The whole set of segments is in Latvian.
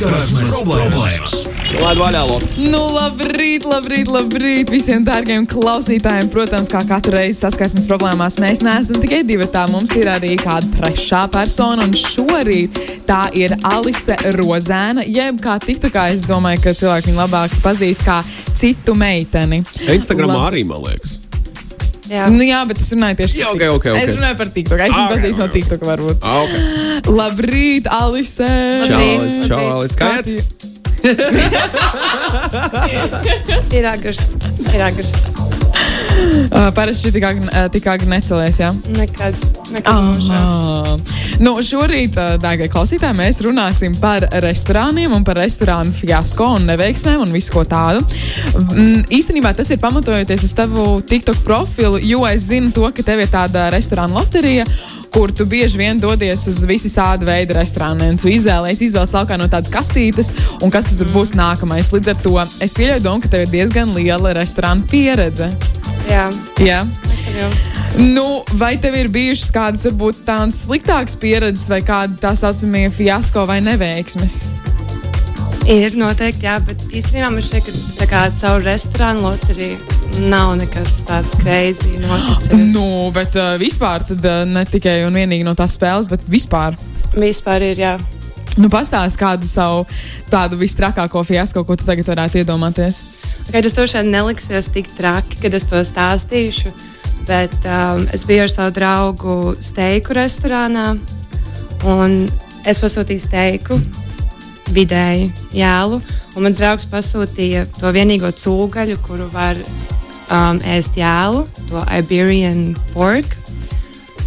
Saskarsmes problēmas! Nu, labrīt, labrīt, labrīt visiem dārgiem klausītājiem. Protams, kā katru reizi saskarsmes problēmās, mēs neesam tikai divi. Tā mums ir arī kāda trešā persona, un šorīt tā ir Alise Rozēna. Jeb kā tiktu, kā es domāju, ka cilvēki viņu labāk pazīst kā citu meiteni. Instagramā Lab- arī, man liekas. Jā. Nu, jā, bet es runāju tieši par ok, TikTok. ok, ok. Es runāju par TikTok. Es Ah, viņu pazīstu no ok. TikTok, varbūt. Ah, ok. Labrīt, Alise! Čālis, čālis. Kā iet? Ir agrs. Ir agrs. Uh, parasti tik agri, uh, tik agri necelēs, jā? Nekad. Nekad mūžā. Ah. Nu, šorīt, uh, dārgie klausītāji, mēs runāsim par restorāniem un par restorānu fiasko un neveiksmēm un visu ko tādu. Mm, īstenībā tas ir pamatojoties uz tavu TikTok profilu, jo es zinu to, ka tev ir tāda restorāna loterija. Kur tu bieži vien dodies uz visādi veidu restorāniem. Tu izvēlējies, izvēlējies laukā no tādas kastītes, un kas tur būs nākamais. Līdz ar to es pieļauju domu, ka tev ir diezgan liela restorāna pieredze. Jā. Jā. Jā. Nu, vai tev ir bijušas kādas, varbūt tādas sliktākas pieredzes, vai kāda tā saucamie fiasko vai neveiksmes? Ir noteikti, jā, bet īstenībā man šķiet, ka tā kā caur restorānu loteriju nav nekas tāds greizi noticis. Nu, bet uh, vispār tad, uh, ne tikai un vienīgi no tās spēles, bet vispār. Vispār ir, jā. Nu, Pastāst kādu savu tādu visstrakāko fiasko, ko tu tagad varētu iedomāties. Kad tas droši vien neliksies tik traki, kad es to stāstīšu, bet um, es biju ar savu draugu steiku restorānā, un es pasūtīju steiku vidēji jēlu, mans draugs pasūtīja to vienīgo cūgaļu, kuru var um, ēst jēlu, to Iberian pork.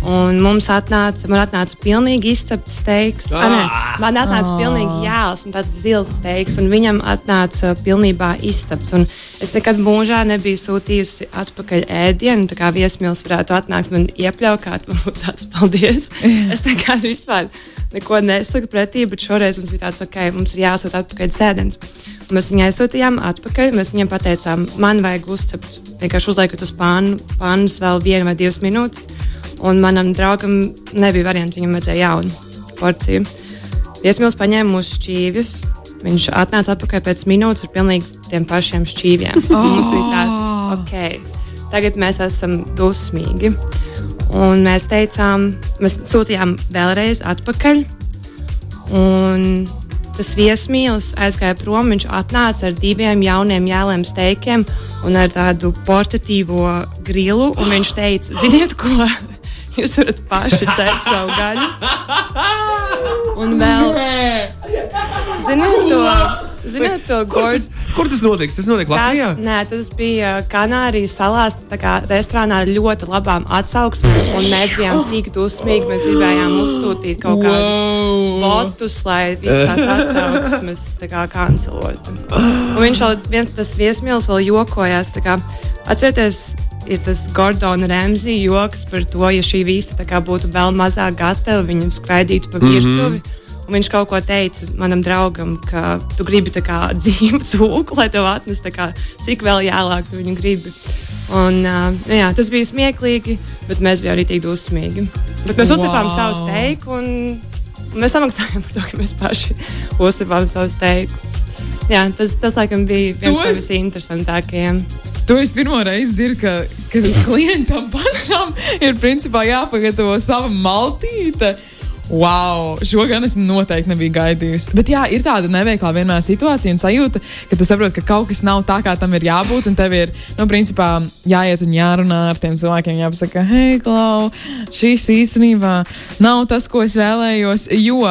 Un mums atnāca, man atnāca pilnīgi izcepts steiks. Ah! Nē, man atnāca Ah. pilnīgi jēls un tāds zils steiks, un viņam atnāca pilnībā izcepts. Un es nekad mūžā nebiju sūtījusi atpakaļ ēdienu, tā kā viesmīlis varētu atnākt man iepļaukāt, man būtu tāds paldies. es nekad vispār neko nesaku pretī, bet šoreiz mums bija tāds, ok, mums ir jāsūt atpakaļ sēdens. Un mēs viņai aizsūtījām atpakaļ. Mēs viņam pateicām, man vajag uzcept, vienkārši uzliekot uz pānu, pānas vēl vienu vai divas minūtes. Un manam draugam nebija variants, viņam vajadzēja jaunu porciju. Viesmīlis paņēma mūsu šķīvjus. Viņš atnāca atpakaļ pēc minūtes ar pilnīgi tiem pašiem šķīviem. Oh. Mums bija tāds, ok, tagad mēs esam dusmīgi. Un mēs teicām, mēs sūtījām vēlreiz atpakaļ. Un tas viesmīlis aizgāja prom. Viņš atnāca ar diviem jauniem jēliem steikiem un ar tādu portatīvo grilu. Un viņš teica, ziniet, ko? Jūs varat paši cept savu gaļu. Un vēl, ziniet, to, ziniet, to Kur tas, gordu. kur tas notika? Tas notika Latvijā? Tas, nē, tas bija Kanārijas salās. Restorānā ar ļoti labām atsauksmēm. un Mēs bijām tik dusmīgi. Mēs gribējām uzsūtīt kaut kādus Wow. botus, lai visas tās atsauksmes tā kā kancelotu. Un viņš vēl viens tas viesmīlis vēl jokojās. Atcerieties, ir tas Gordona Remzija joks par to, ja šī vīsta būtu vēl mazāk gatava, viņu skraidītu pa virtuvi. Mm -hmm. Un viņš kaut ko teica manam draugam, ka tu gribi kā dzīvu cūku, lai tev atnes tā kā, cik vēl jālāk tu viņu gribi. Un, uh, jā, tas bija smieklīgi, bet mēs bijām arī tik dusmīgi. Bet mēs wow. uzcepām Wow. savu steiku un, mēs samaksājām par to, ka mēs paši uzcepām savu steiku. Jā, tas, tas laikam bija viens no es- visinteresantākajiem. To es pirmo reizi dzirdu, ka, ka klientam pašam ir principā jāpagatavo sava maltīte. Wow, šo gan es noteikti nebiju gaidījusi. Bet jā, ir tāda neveiklā vienmēr situācija un sajūta, ka tu saproti, ka kaut kas nav tā, kā tam ir jābūt. Un tev ir, nu, principā, jāiet un jārunā ar tiem cilvēkiem, jāpasaka, hei, Klau, šis īstenībā nav tas, ko es vēlējos. Jo,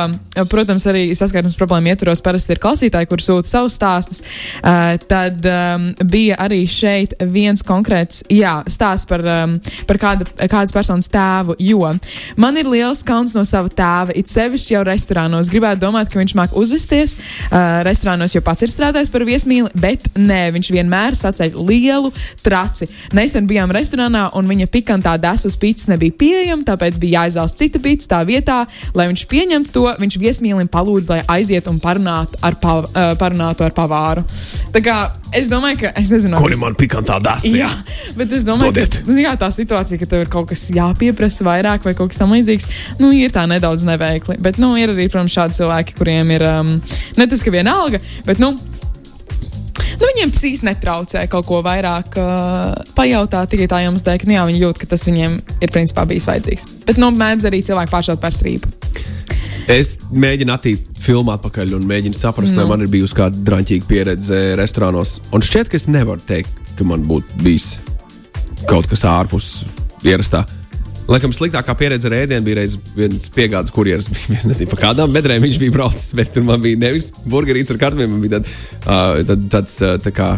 protams, arī saskarsmes problēmu ietvaros parasti ir klausītāji, kur sūta savus stāstus. Uh, tad um, bija arī šeit viens konkrēts jā, stāsts par, um, par kāda, kādas personas tēvu. Jo man ir liels kauns no sava tēva, it sevišķi jau restorānos. Gribētu domāt, ka viņš māca uzvesties. Uh, restorānos jau pats ir strādājis par viesmīli, bet nē, viņš vienmēr saceļ lielu traci. Nesen bijām restorānā, un viņa pikantā desu uz pīcis nebija pieejama, tāpēc bija jāizvēlas cita pīcis tā vietā, lai viņš pieņemtu to. Viņš viesmīlim palūdz, lai aiziet un parunātu ar, pav, uh, parunātu ar pavāru. Tā kā es domāju, ka es nezinu, kas- man pikantā dasa? Jā, bet es domāju, Dodiet. ka jā, tā situācija, ka tev ir kaut kas jāpieprasa vairāk vai kaut kas tamlīdzīgs, nu, ir tā nedaudz neveikli. Bet, nu, ir arī, protams, šādi cilvēki, kuriem ir um, ne tas, ka viena alga, bet, nu, Nu, viņiem tas īsti netraucē kaut ko vairāk uh, pajautāt, tikai tā jums dēļ, ka nu, jā, viņi jūt, ka tas viņiem ir principā bijis vajadzīgs. Bet, nu, mēdz arī cilvēki pāršaut par strīpu. Es mēģinu attīt filmu atpakaļ un mēģinu saprast, Nu. vai man ir bijusi kāda drāmīga pieredze restorānos. Un šķiet, ka es nevaru teikt, ka man būtu bijis kaut kas ārpus ierastā. Laikam sliktākā pieredze ar ēdienu bija reiz viens piegādes kurjeris. Es nezinu, pa kādām bedrēm viņš bija braucis, bet tur man bija nevis burgerīts ar kartumiem, man bija tad, uh, tad, tāds uh, tā kā.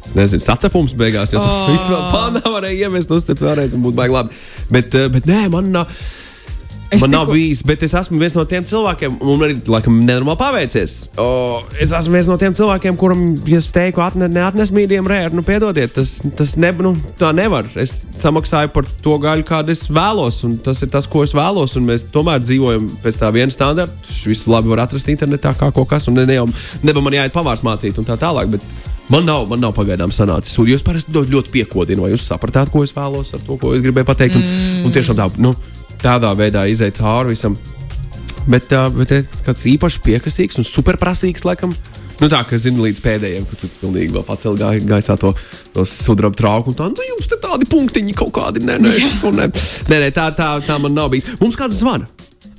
Es nezinu, sacepums beigās, jo oh. vēl pāri varēja iemest, uzcept vēlreiz un būtu baigi labi. Bet, uh, bet nē, man nav. Es Man nav tikko- bijis, bet es esmu viens no tiem cilvēkiem, un man arī laikam, nenormāli paveicies. O, es esmu viens no tiem cilvēkiem, kuram, ja es teiktu, atne, neatnes mīdiem rēru, nu, piedodiet, tas, tas ne, nu, tā nevar. Es samaksāju par to gaļu, kādu es vēlos, un tas ir tas, ko es vēlos. Un mēs tomēr dzīvojam pēc tā viena standarta. Šis labi var atrast internetā, kā kaut kas, un ne, ne jau neba man jāiet pavārs mācīt un tā tālāk. Bet Man nav, man nav pagaidām sanācis. Jūs parasti ļoti, ļoti piekodināt, vai jūs sapratāt, ko es vēlos ar to, ko es gribēju pateikt. Un, mm. un tiešām tā, nu, tādā veidā iziet cauri visam. Bet, uh, bet es kāds īpaši piekasīgs un superprasīgs, laikam. Nu, tā kā zinu, līdz pēdējiem, kad tu pilnīgi vēl pacēli gai, gaisā to, to sudraba trauku. un Tā, nu, jums te tādi punktiņi kaut kādi, nē, nē, ne. Nē, nē, tā, tā, tā man nav bijis. Mums kāds zvana.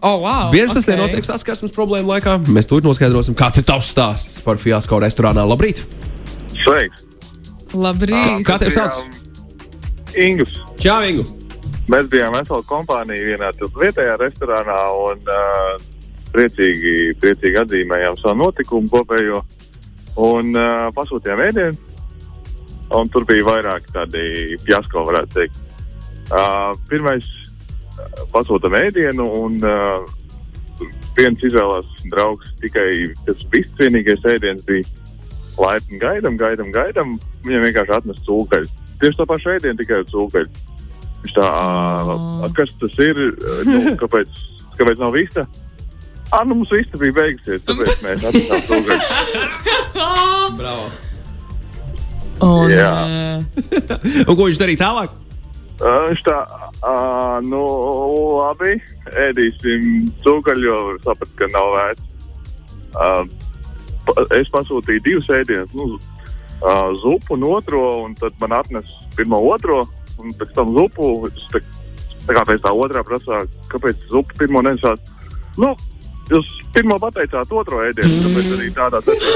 Oh, wow, Bieži tas okay. nenotiek saskarsmes problēmu laikā. Mēs tur noskaidrosim, kāds ir tavs stāsts par fiasko restorānā. Labrīt! Sveiks! Labrīt! Kā tevi sauc? Ingus. Čau, Ingu! Mēs bijām vesela kompānija vienā vietējā restorānā un uh, priecīgi, priecīgi atzīmējām savu notikumu kopējo un uh, pasūtījām ēdienu. Un tur bija vairāk tādi fiasko, varētu teikt. Uh, pirmais pasūtām ēdienu un uh, viens izvēlās draugs tikai tas viss vienīgais ēdiens bija laipni gaidām, gaidām, gaidām. Viņam vienkārši atnesa cūkaļu. Tieši tā paša ēdiena, tikai ar cūkaļu. Viņš tā, Oh. "Ā, kas tas ir? Nu, kāpēc, kāpēc nav vista? Ah, nu mums vista bija beigusies, tāpēc mēs atnesām cūkaļu. Bravo! Un, Jā. uh, Un ko viņš darīja tālāk? Uh, Viņš tā, uh, nu, labi, ēdīsim cūkaļu, jo sapratu, ka nav vērts. Uh, es pasūtīju divus ēdienus, nu, uh, zupu un otro, un tad man atnesa pirmo otro, un pēc tam zupu. Es Tā, tā kā pēc tā otrā prasā, kāpēc zupu pirmo nesāt? Nu, jūs pirmo pateicāt otro ēdienu, tāpēc arī tādā veidā.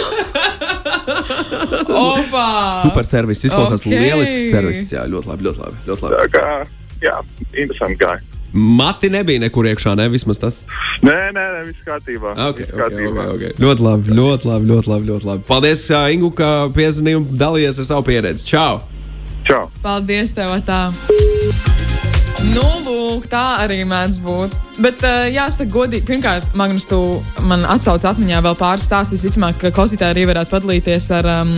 Opa! Super servis, izklausās Ok. okay. lielisks servis. Jā, ļoti labi, ļoti labi. Ļoti labi. Tā kā, jā, interesanti gāja. Mati nebija nekur iekšā, ne vismaz tas. Nē, nē, nē, viss kārtībā. Okay, viss okay, kārtībā. okay, okay. Ļoti labi, ļoti labi, ļoti labi. Ļoti labi. Paldies, Ingu, ka piezvanīji un dalījies ar savu pieredzi. Čau! Čau! Paldies, tev tā. Nu, lūk, tā arī mēdz būt. Bet, uh, jāsaka, godīgi, pirmkārt, Magnus, tu man atsauc atmiņā vēl pāris stāstus. Visticamāk, ka klausītāji arī varētu padalīties ar, um,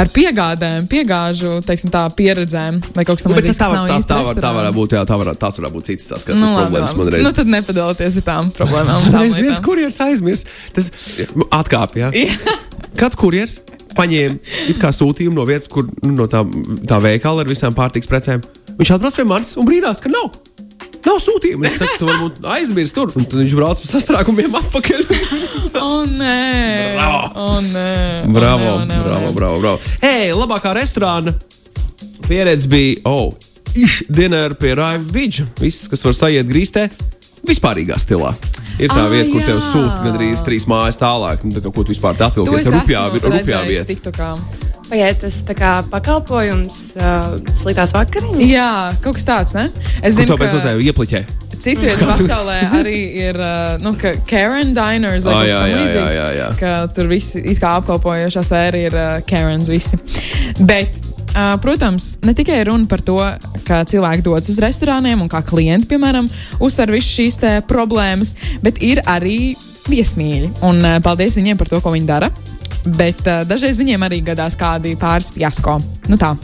ar piegādēm, piegāžu, teiksim, tā pieredzēm vai kaut kas Nu, tamlīdzīgs. tas tā, kas var, nav tās, īsti tā, var, tā varētu būt, jā, tā var, tās varētu būt citas saskarsmes Nu, labi, problēmas man reiz. nu, tad nepadalieties ar tām problēmām. tām Reiz viens kurjers aizmirst. Tas atkāpja. Jā. Kāds kurjers paņēma it kā sūtījumu no vietas, kur nu, no tā, tā veikala ar visām pārtiks precēm. Viņš atbrauc pie manis un brīnās, ka nav. Nav sūtījuma. Es saku, tu varbūt aizmirsti tur. Un tad viņš brauc pa sastrēgumiem atpakaļ. O, nē, Bravo. O, nē. O, bravo, o, nē, o, bravo, nē. bravo, bravo. Hei, labākā restorāna pieredze bija, oh, dinner pie Raiva Vidža. Viss, kas var sajiet grīstē, vispārīgā stilā. Ir tā Ah, vieta, kur tev sūta gandrīz trīs mājas tālāk. Nu, tā kā, ko tu vispār To atvilkies? es Tā rupjā, rupjā vieta. Pagaidiet, tas tā kā pakalpojums uh, sliktās vakariņas. Jā, kaut kas tāds, ne? Es zinu, to pēc mazliet iepliķē? Citvietā pasaulē arī ir uh, nu, ka Karen Diners vai Ah, kaut kas jā, tam jā, līdzīgs. jā, jā, jā. Ka tur visi it kā apkalpojošā sfēra ir uh, Karens visi. Bet, protams, ne tikai runa par to, ka cilvēki dodas uz restorāniem un kā klienti, piemēram, uztver visas šīs problēmas, bet ir arī viesmīļi. Un paldies viņiem par to, ko viņi dara. Bet uh, dažreiz viņiem arī gadās kādi pāris fiasko. Nu tā.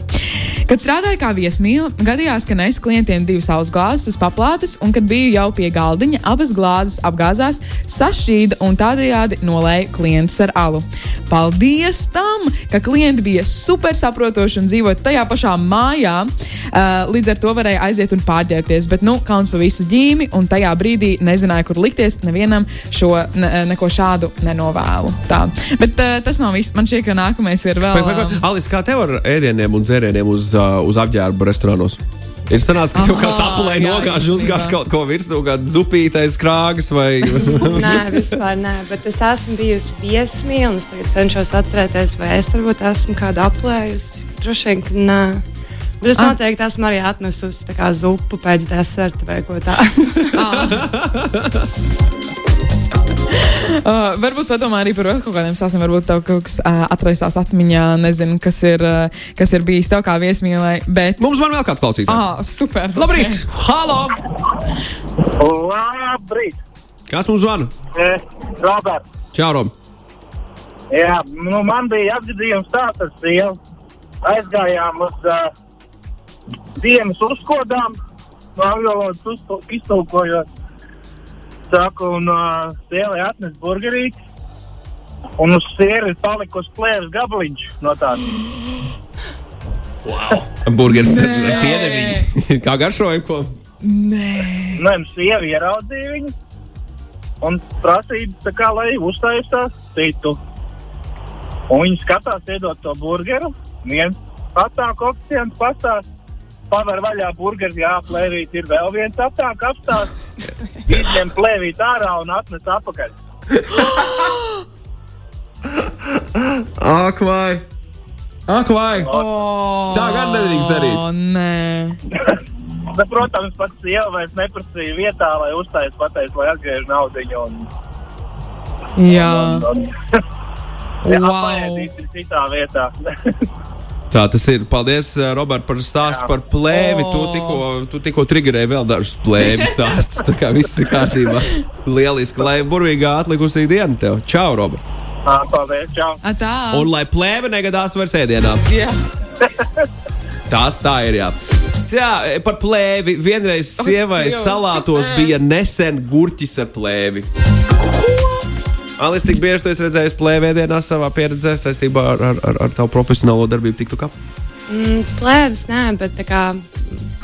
Kad strādāju kā viesmīla, gadījās, ka nesu klientiem divas saules glāzes uz paplātes, un kad biju jau pie galdiņa, abas glāzes apgāzās, sašķīda un tādējādi nolēja klientus ar alu. Paldies tam, ka klienti bija super saprotoši un dzīvoja tajā pašā mājā. Uh, līdz ar to varēja aiziet un pārģērbties, bet, nu, kauns pa visu ģīmi, un tajā brīdī nezināju, kur likties. Nevienam šo ne, neko šādu nenovēlu. Tā. Bet uh, tas nav viss. Man šķiet, ka nākamais ir vēl. Vai, Alis, kā tev ar ēdieniem un dzērieniem uz, uh, uz apģērbu restorānos? Ir sanācis, ka tev kāds apelē jā, nogāž, uzgāž kaut ko virsū, kāda zupītais krāgas vai. Nē, vispār nē, bet es esmu bijusi viesmīla, un es tagad cenšos atcerēties, vai es varbūt esmu kādu aplējusi. Droši vien, ka nē. Bet es Ah. noteikti esmu arī atnesusi zupu pēc deserta vai ko tādu. Uh, varbūt padomā arī par vēl kaut kādiem stāstiem. Varbūt tev kaut kas uh, atraisās atmiņā, nezinu, kas ir, uh, kas ir bijis tev kā viesmīlē. Bet... Mums var vēl kāds klausītājs. Ah, super! Labrīt! Halo! Labrīt! Kas mums zvana? Eh, Roberts, Čau, Rob! jā, nu, man bija apgadījums tāds ar sievu. Aizgājām uz uh, dienas uzkodām, no angļu valodas iztulkojot. Saku, un uh, sievai atnes burgerīti. Un uz sieru ir palikusi plēves gabaliņš no tādas. Burgers ar Nē. piedevīju. Kā garšoja ko? Nē, Nē, nu, sieva ieraudzīja viņu un prasīja, tā kā, lai uztaisās citu. Un viņi skatās, iedod to burgeru. Viens atnāk oficiāls pastāstīs, paver vaļā burgeru, jā, plēvīt ir vēl viens atnāk apstāsts. Izņem plēvīt ārā un atnes atpakaļ. Ak, vai! Ak, vai! oh, Tā gan nedrīkst darīt. Nē, Bet, protams, pats sieva vairs neprasīja vietā, lai uztaisītu, pateikt, lai atgriež naudu. Un, jā, un, jā, wow. apēdīsim citā vietā. Tā tas ir. Paldies, eh, Robert, par stāstu Jā. par plēvi. O. Tu tikko, triggerēji vēl dažus plēvi stāstus. Tā kā viss ir kārtībā. Lieliski, lai burvīgā atlikusī diena tev. Čau, Robert! Ā, Paldies, čau! A, tā. Un lai plēve negadās vairs ēdienā. Jā. Tās tā ir. Jā. Jā, par plēvi. Vienreiz sievai salātos bija nesen gurķis ar plēvi. Alis, cik bieži tu esi redzējis plēvēdienā savā pieredzē saistībā ar, ar, ar, ar tavu profesionālo darbību? Tiktu kā? Mm, Plēvis, nē, bet tā kā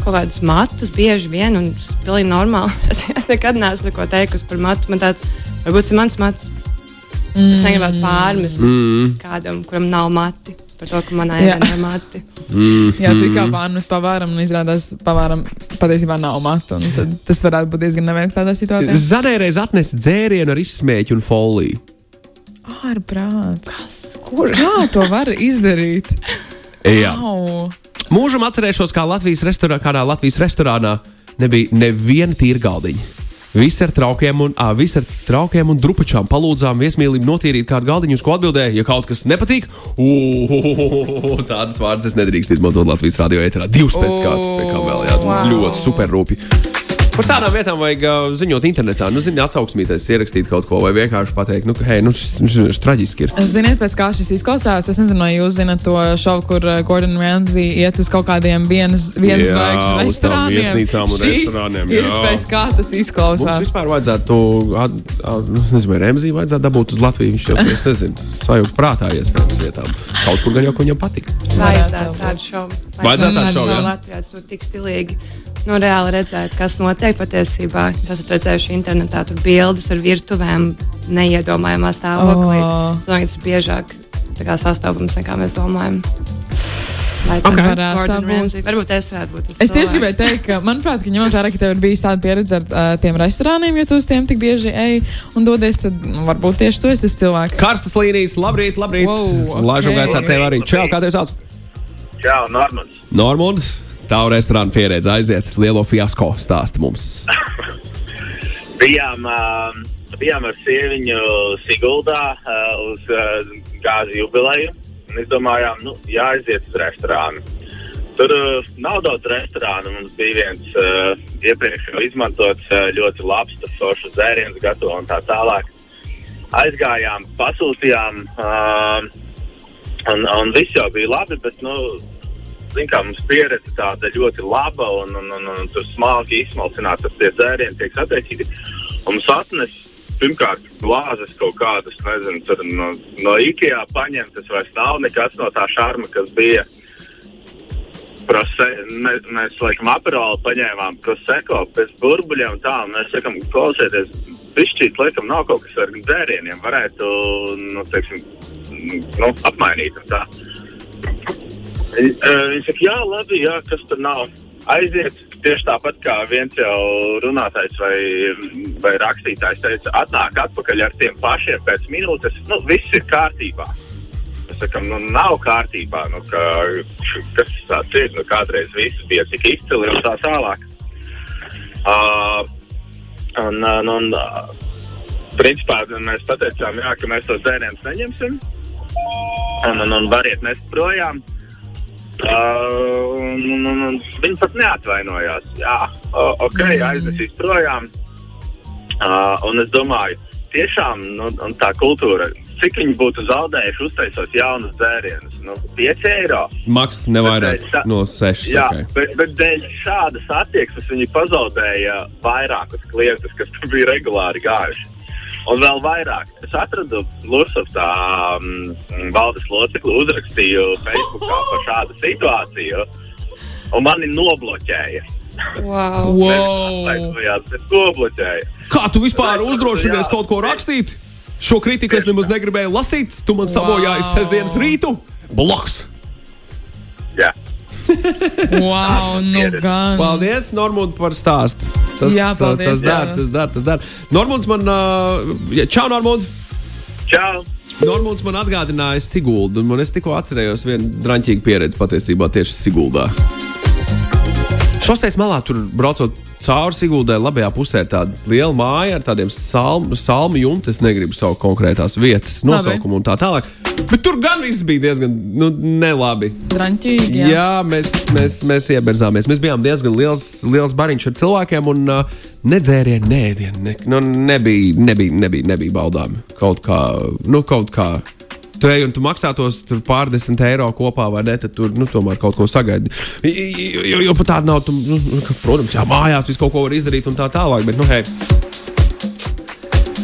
kaut kādus matus bieži vien, un tas ir pilnīgi normāli. Es, es nekad neesmu neko teikusi par matu. Man tāds, varbūt tas ir mans mats. Mm. Es negribētu pārmest mm. kādam, kuram nav mati. Par to, ka manā ir mati. Jā, tu kā pārmet pavāram, un izrādās, pavāram patiesībā nav matu. un tad Tas varētu būt diezgan nevienkārši tādā situācijā. Zanēreiz atnesa dzērienu ar izsmēķu un foliju. Ārprāts. Kur? Kā to var izdarīt? Jā. Au. Mūžam atcerēšos, kā Latvijas restorānā, kādā Latvijas restorānā nebija neviena tīra galdiņa. Visi ar traukiem un, ā, visi ar traukiem un drupačām palūdzām viesmīlim notīrīt kādu galdiņu, uz ko atbildēja, ja kaut kas nepatīk. Tādas vārdas es nedrīkstu izmantot Latvijas radio ēterā. Divas pēc kārtas, pie kā vēl jā, ļoti super rūpīgi. Par tādām vietām vajag uh, ziņot internetā, nu, zināt, atsauksmīties, ierakstīt kaut ko, vai vienkārši pateikt, nu, ka, hei, nu, šis, šis, šis traģiski ir. Ziniet, pēc kā šis izklausās? Es nezinu, vai jūs zināt to šovu, kur Gordon Ramsay iet uz kaut kādiem vienas, vienas Jā, zvaigžņu restorāniem. viesnīcām un Šis restorāniem, Ir jā. pēc kā tas Mums izklausās. vispār vajadzētu, at, at, nu, es nezinu, vai Remzī vajadzētu dabūt uz Latviju. Viņš jau, es nezinu, sajūta prātā iespējams vietām. Kaut kur gan jau, ko viņam patika. Vajadzētu tādu šovu. Vajadzētu tādu šovu, jā. Latvijā tas būtu tik stilīgi. Nu, reāli redzēt, kas notiek patiesībā. Jūs esat redzējuši internetā, tur bildes ar virtuvēm neiedomājamā stāvoklī. Oh. Es domāju, ka tas ir biežāk sastopams nekā mēs domājam. Vajadzētu Ok. būt Varētu. Varbūt es varētu būt tas Es tieši gribēju teikt, ka, manuprāt, ka ņemot vērā, ka tev ir bijusi tāda pieredze ar uh, tiem restorāniem, ja tu uz tiem tik bieži ej un dodies, tad nu, varbūt tieši tu esi tas cilvēks. Karstas līnijas, labrīt, labrīt. Wow, ok. Laižam gaisā ar tevi arī. Čau, kā tev sauc? Čau, Normans! Normund, tavu restorānu pieredze aiziet lielo fiasko stāstu mums. bijām, uh, bijām ar sieviņu Siguldā uh, uz uh, gāzi jubileju. Un izdomājām, nu, jāaiziet uz restorānu. Tur uh, nav daudz restorānu. Mums bija viens uh, iepriekš izmantots, uh, ļoti labs, tas foršs dzēriens, gatavo un tā tālāk. Aizgājām, pasūtījām, uh, un, un viss jau bija labi, bet nu, kā, mums pieredze tāda ļoti laba un, un, un, un tur smalki izsmalcināts, tas tie dzērieni tiek sateicīti. Un mums atnes pirmkārt glāzes kaut kādas, nezinu, tur no, no IKEA paņemtas, vairs nav nekas no tā šarma, kas bija. Prose, mēs, mēs laikam apelsīnu paņēmām proseko pēc burbuļiem. Tā, un mēs sakām, klausieties, pišķīt, laikam nav kaut kas ar dzērieniem. Varētu, nu, teiksim, nu, apmainīt. un tā. Viņi saka, jā, labi, jā, kas tur nav. Aiziet tieši tāpat kā viens jau runātājs vai, vai rakstītājs teica, atnāk atpakaļ ar tiem pašiem pēc minūtes. Nu, viss ir kārtībā. Mēs sakām, nu, nav kārtībā. Nu, ka, kas tas ir? Nu, kādreiz viss bija tik izcili un tā tālāk. Uh, un, un, un, principā mēs pateicām, jā, ka mēs tos dzērienus neņemsim. Un, un, un variet nest projām. Uh, un, un, un, viņi pat neatvainojās. Jā, uh, ok, mm. aiznesīs projām. Uh, un es domāju, tiešām nu, tā kultūra, cik viņi būtu zaudējuši, uztaisot jaunus dzērienus. Nu, 5 eiro. Maks nevairāk tā- no 6. Jā, Okay. bet, bet dēļ šādas attieksmes viņi pazaudēja vairākus klientus, kas tur bija regulāri gājuši. Un vēl vairāk. Es atradu Lūsovā um, valdes locekli, uzrakstīju Facebookā par šādu situāciju, un mani nobloķēja. Wow. Wow. Kā tu vispār Jā. uzdrošinies kaut ko rakstīt? Šo kritiku es nemaz negribēju lasīt. Tu man sabojāji Wow. sestdienas rītu. Bloks! Jā. Wow, nu gan. Paldies, Normund, par stāstu. Tas, Jā, paldies, tas jā. tas der, tas der. Normunds man, uh, čau, Normund! Čau! Normūns man atgādināja Siguldu, un man es tikko atcerējos vienu drāmīgu pieredzi patiesībā tieši Siguldā. Šoseis malā tur braucot cauri Siguldai, labajā pusē ir tāda liela māja ar tādiem salmu, salmu jumtiem. Es negribu saukt konkrētās vietas nosaukumu un tā tālāk. Bet tur gan viss bija diezgan nu, nelabi. Draņķīgi. Jā, Jā. mēs, mēs, mēs ieberzāmies. Mēs bijām diezgan liels, liels bariņš ar cilvēkiem, un uh, nedzērieni, nēdieni. Ne, nu, nebija, nebija, nebija, nebija baudāmi. Kaut kā, nu, kaut kā. Tu ej un tu maksā tos pārdesmit eiro kopā, vai ne? Tad tur nu, tomēr kaut ko sagaidi. Jo, jo, jo pat tāda nav. Tu, nu, nu, protams, jā, mājās viss kaut ko var izdarīt un tā tālāk. Bet, nu, hei,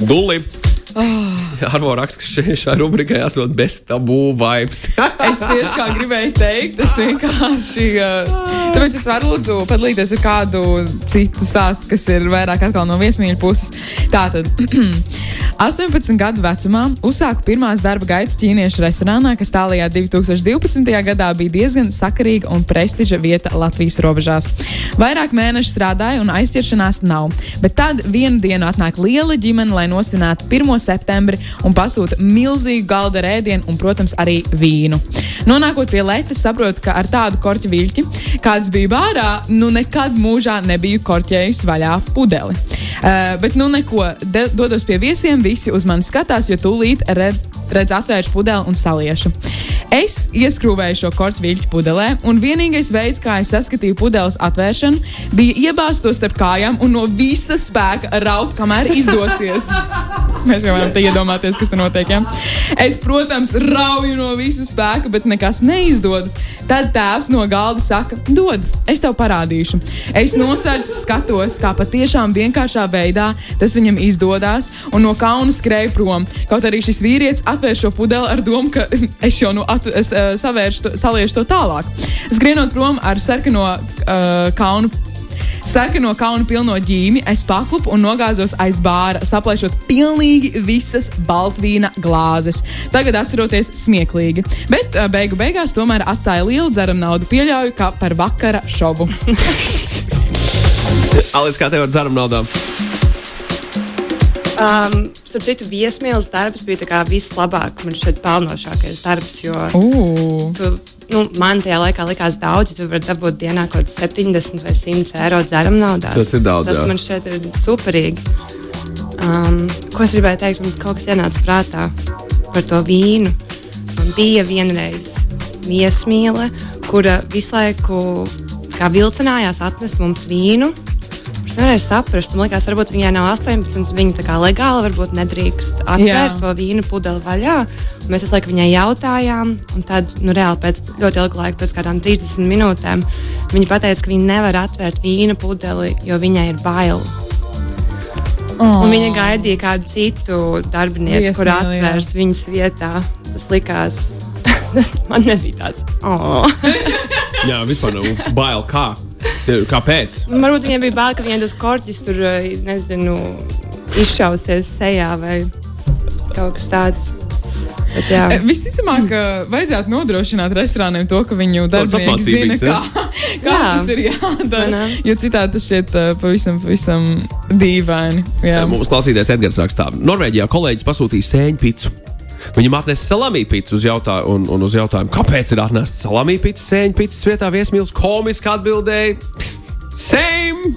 Dulli! Arvo raksta, ka šai, šai rubrikai esot bez tabū vibes. Es tieši kā gribēju teikt, tas vienkārši. Uh, tāpēc es varu lūdzu padalīties ar kādu citu stāstu, kas ir vairāk no viesmīļa puses. Tātad, 18 gadu vecumā uzsāku pirmās darba gaitas ķīniešu restorānā, kas tālākajā 2012. gadā bija diezgan sakarīga un prestiža vieta Latvijas robežās. Vairāk mēnešu strādāju un aizķeršanās nav, bet tad vienu dienu atnāk liela ģimene, lai nosvinātu 1. Septembri un pasūta milzīgu galda rēdienu un, protams, arī vīnu. Nonākot pie letes, saprotu, ka ar tādu korķu viļķi, kāds bija bārā, nu nekad mūžā nebiju korķējusi vaļā pudeli. Uh, bet nu neko, de, dodos pie viesiem, visi uz mani skatās, jo tūlīt red, redz atvēršu pudeli un saliešu. Es ieskrūvēju šo korķu viļķu pudelē, un vienīgais veids, kā es saskatīju pudeles atvēršanu, bija iebāzt to starp kājām un no visa spēka raut, kamēr izdosies. Mēs jau varam iedomāties, kas tur notiek. Ja? Es, protams, rauju no visa spēka, bet nekas neizdodas. Tad tēvs no galda saka, dod, es tev parādīšu. Es nosēdzu, skatos, kā patiešām vienkāršā veidā tas viņam izdodas, un no kauna skrēju prom. Kaut arī šis vīrietis atvēr šo pudeli ar domu, ka es jau nu at, es, uh, savēršu, to, saliešu to tālāk. Skrienot prom ar sarkano uh, kaunu sarkano kaunu pilno ģīmi, es paklupu un nogāzos aiz bāra, saplēšot pilnīgi visas baltvīna glāzes. Tagad atceroties smieklīgi, bet uh, beigu beigās tomēr atstāja lielu dzeram naudu, pieļauju, kā par vakara šovu. Alis, kā tev ar dzeram naudām? Um, starp citu, viesmīlis darbs bija tā kā vislabāk, man šeit pelnošākais darbs, jo Uh. tu, nu, man tajā laikā likās daudz, tu vari dabūt dienā kaut kāds 70 vai 100 eiro dzeram naudā. Tas ir daudz, Tas jā. man šeit ir superīgi. Um, ko es gribēju teikt, man kaut kas ienāca prātā par to vīnu. Man bija vienreiz viesmīle, kura visu laiku kā vilcinājās atnest mums vīnu. Nevarēju saprast. Man liekas, varbūt viņai nav 18, viņa tā kā legāli varbūt nedrīkst atvērt Jā. to vīnu pudeli vaļā. Mēs visu laiku viņai jautājām, un tad, nu, reāli pēc ļoti ilga laika, pēc kādām 30 minūtēm, viņa pateica, ka viņa nevar atvērt vīnu pudeli, jo viņai ir bail. Oh. Un viņa gaidīja kādu citu darbinieku, kur Viesmīli, jā. atvērs viņas vietā. Tas likās, man nebija tāds. Oh. Jā, vispār nav bail kā. Kāpēc? Varbūt viņai bija bail, ka viņai tas korķis tur, eh, nezinu, izšausies sejā vai kaut kas tāds. E, Visticamāk, vajadzētu nodrošināt restorāniem to, ka viņu darbinieki zina, kā, kā Jā. tas ir jādara. Ne? Jo citādi tas šķiet uh, pavisam, pavisam dīvaini. Jā. Mums klausītājs Edgars rakstā, Norvēģijā kolēģis pasūtīja sēņu picu. Viņam atnesa salāmī pīci uz, jautā, un, un uz jautājumu, kāpēc ir atnesta sēņu pīcis vietā. Viesmīlis komiski atbildēja: Same!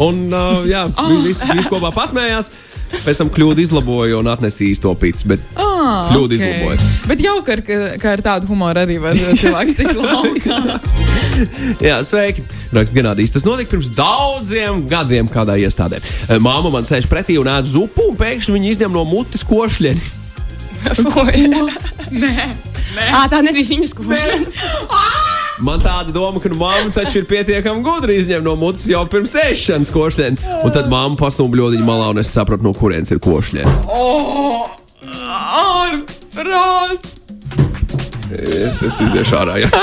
Un uh, jā, viņi visi, visi kopā pasmējās. Pēc tam kļūdu izlaboja un atnesa īsto pīci. Bet Ah, Kļūdu ok. izlaboja. Bet ir, ka, ka ar tādu humoru arī var cilvēks tikt laukā. Jā, sveiki! Raksts Ganādijs. Tas notika pirms daudziem gadiem kādā iestādē. Māma man sēž pretī un ēd zupu, un pēkšņi viņa izņem no mutes košļieni. À, tā nebija viņas košana. Man tāda doma, ka nu, mamma taču ir pietiekami gudra izņemt no mutes jau pirms ēšanas košļieni. Un tad mamma pasnūbļoja malā, un es sapratu, no kurienes ir košļieni. Oh, ārprāts! Es, es iziešu ārā. Jā.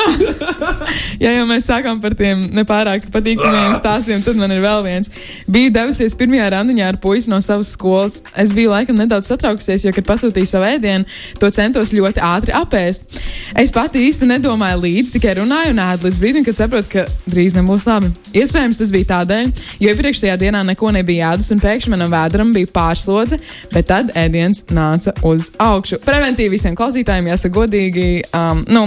Ja jau mēs sākām par tiem nepārāk patīkamiem stāstiem, tad man ir vēl viens. Biju devusies pirmajā randiņā ar puisi no savas skolas. Es biju laikam nedaudz satraukusies, jo, kad pasūtīju savu ēdienu, to centos ļoti ātri apēst. Es pati īsti nedomāju līdzi, tikai runāju un ēdu līdz brīdim, kad saprotu, ka drīz nebūs labi. Iespējams, tas bija tādēļ, jo iepriekšējā dienā neko nebija ēdus, un pēkšņi manam vēderam bija pārslodze, bet tad ēdiens nāca uz augšu. Preventīvi visiem klausītājiem jāsaka godīgi. Um, nu,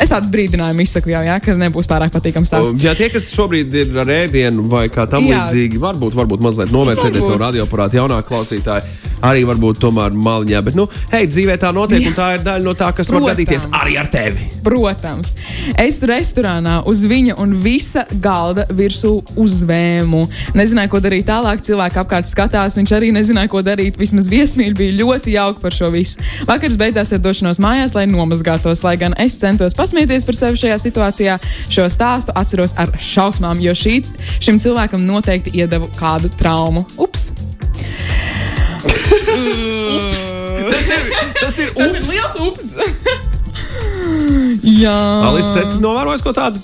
es tādu brīdinājumu izsaku jau, jā, ka nebūs pārāk patīkams stāsts. Jā, tie, kas šobrīd ir ar ēdienu vai kā tam Jā. līdzīgi, varbūt, varbūt mazliet novērsieties no radioaparāta jaunākā klausītāja. Arī varbūt tomēr maliņā, bet, nu, hei, dzīvē tā notiek, un tā ir daļa no tā, kas var Protams. gadīties arī ar tevi. Protams, es tur restorānā uz viņa un visa galda virsū uzvēmu. Nezināju, ko darīt tālāk. Cilvēki apkārt skatās, viņš arī nezināja, ko darīt. Vismaz viesmīļi bija ļoti jauki par šo visu. Vakars beidzās ar došanos mājās, lai nomazgātos. Lai gan es centos pasmieties par sevi šajā situācijā, šo stāstu atceros ar šausmām, jo šīs, šim cilvēkam noteikti iedeva kādu traumu. Ups! Tas ir, tas ir Tas ir ups. liels ups! Jā, Alice, es novēroju ko tādu